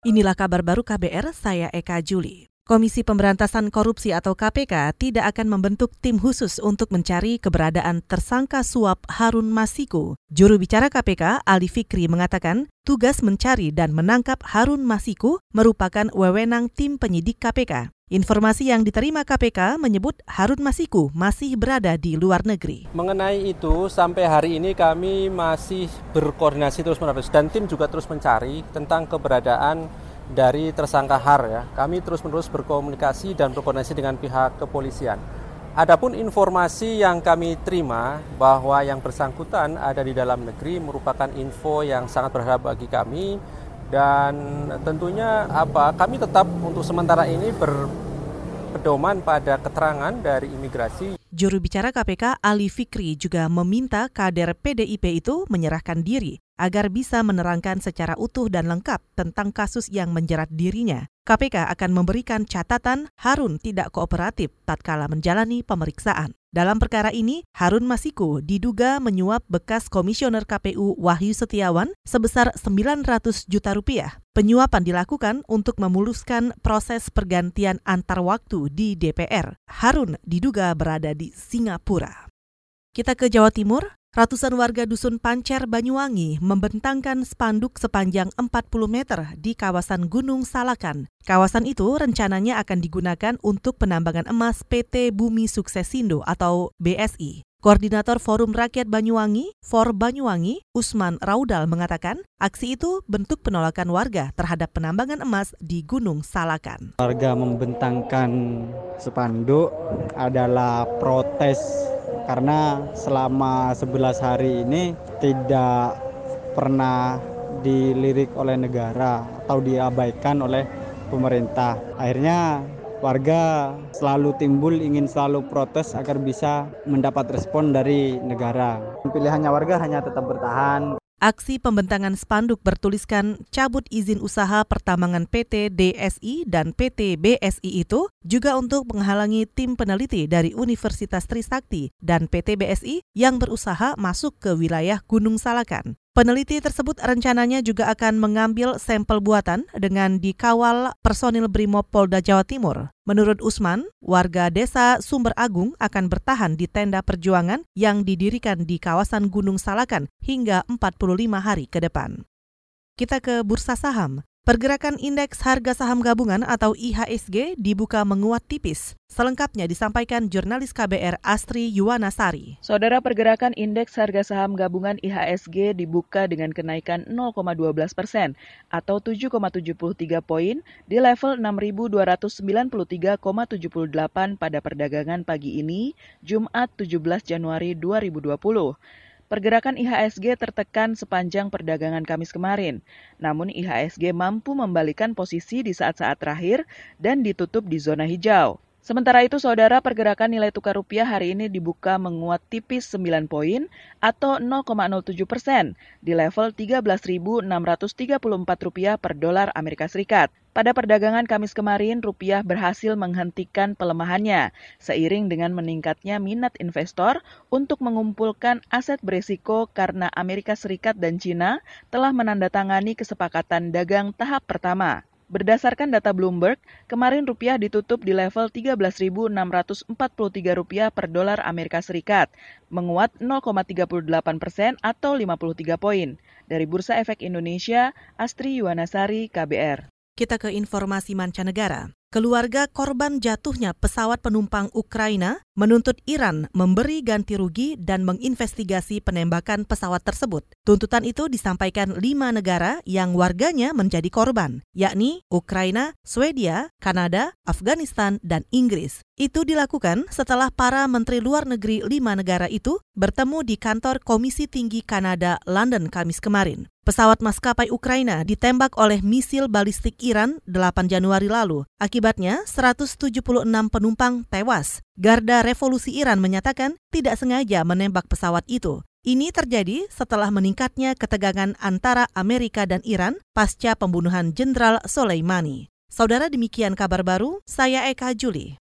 Inilah kabar baru KBR, saya Eka Juli. Komisi Pemberantasan Korupsi atau KPK tidak akan membentuk tim khusus untuk mencari keberadaan tersangka suap Harun Masiku. Juru bicara KPK, Ali Fikri, mengatakan tugas mencari dan menangkap Harun Masiku merupakan wewenang tim penyidik KPK. Informasi yang diterima KPK menyebut Harun Masiku masih berada di luar negeri. Mengenai itu, sampai hari ini kami masih berkoordinasi terus-menerus dan tim juga terus mencari tentang keberadaan dari tersangka Har ya. Kami terus-menerus berkomunikasi dan berkoordinasi dengan pihak kepolisian. Adapun informasi yang kami terima bahwa yang bersangkutan ada di dalam negeri merupakan info yang sangat berharga bagi kami dan tentunya apa kami tetap untuk sementara ini berpedoman pada keterangan dari imigrasi. Juru bicara KPK Ali Fikri juga meminta kader PDIP itu menyerahkan diri agar bisa menerangkan secara utuh dan lengkap tentang kasus yang menjerat dirinya. KPK akan memberikan catatan Harun tidak kooperatif tatkala menjalani pemeriksaan. Dalam perkara ini, Harun Masiku diduga menyuap bekas komisioner KPU Wahyu Setiawan sebesar 900 juta rupiah. Penyuapan dilakukan untuk memuluskan proses pergantian antar waktu di DPR. Harun diduga berada di Singapura. Kita ke Jawa Timur, Ratusan warga Dusun Pancer, Banyuwangi membentangkan spanduk sepanjang 40 meter di kawasan Gunung Salakan. Kawasan itu rencananya akan digunakan untuk penambangan emas PT Bumi Suksesindo atau BSI. Koordinator Forum Rakyat Banyuwangi, For Banyuwangi, Usman Raudal mengatakan, aksi itu bentuk penolakan warga terhadap penambangan emas di Gunung Salakan. Warga membentangkan spanduk adalah protes karena selama 11 hari ini tidak pernah dilirik oleh negara atau diabaikan oleh pemerintah. Akhirnya warga selalu timbul ingin selalu protes agar bisa mendapat respon dari negara. Pilihannya warga hanya tetap bertahan, Aksi pembentangan spanduk bertuliskan cabut izin usaha pertambangan PT DSI dan PT BSI itu juga untuk menghalangi tim peneliti dari Universitas Trisakti dan PT BSI yang berusaha masuk ke wilayah Gunung Salakan. Peneliti tersebut rencananya juga akan mengambil sampel buatan dengan dikawal personil Brimob Polda Jawa Timur. Menurut Usman, warga desa Sumber Agung akan bertahan di tenda perjuangan yang didirikan di kawasan Gunung Salakan hingga 45 hari ke depan. Kita ke bursa saham. Pergerakan indeks harga saham gabungan atau IHSG dibuka menguat tipis. Selengkapnya disampaikan jurnalis KBR Astri Yuwanasari. Saudara pergerakan indeks harga saham gabungan IHSG dibuka dengan kenaikan 0,12 persen atau 7,73 poin di level 6.293,78 pada perdagangan pagi ini, Jumat 17 Januari 2020. Pergerakan IHSG tertekan sepanjang perdagangan Kamis kemarin. Namun IHSG mampu membalikan posisi di saat-saat terakhir dan ditutup di zona hijau. Sementara itu, saudara pergerakan nilai tukar rupiah hari ini dibuka menguat tipis 9 poin atau 0,07 persen di level 13.634 rupiah per dolar Amerika Serikat. Pada perdagangan Kamis kemarin, rupiah berhasil menghentikan pelemahannya seiring dengan meningkatnya minat investor untuk mengumpulkan aset berisiko karena Amerika Serikat dan China telah menandatangani kesepakatan dagang tahap pertama. Berdasarkan data Bloomberg, kemarin rupiah ditutup di level 13.643 rupiah per dolar Amerika Serikat, menguat 0,38 persen atau 53 poin. Dari Bursa Efek Indonesia, Astri Yuwanasari, KBR. Kita ke informasi mancanegara. Keluarga korban jatuhnya pesawat penumpang Ukraina menuntut Iran memberi ganti rugi dan menginvestigasi penembakan pesawat tersebut. Tuntutan itu disampaikan lima negara yang warganya menjadi korban, yakni Ukraina, Swedia, Kanada, Afghanistan, dan Inggris. Itu dilakukan setelah para menteri luar negeri lima negara itu bertemu di kantor Komisi Tinggi Kanada, London, Kamis kemarin. Pesawat maskapai Ukraina ditembak oleh misil balistik Iran 8 Januari lalu. Akibatnya, 176 penumpang tewas. Garda Revolusi Iran menyatakan tidak sengaja menembak pesawat itu. Ini terjadi setelah meningkatnya ketegangan antara Amerika dan Iran pasca pembunuhan Jenderal Soleimani. Saudara demikian kabar baru, saya Eka Juli.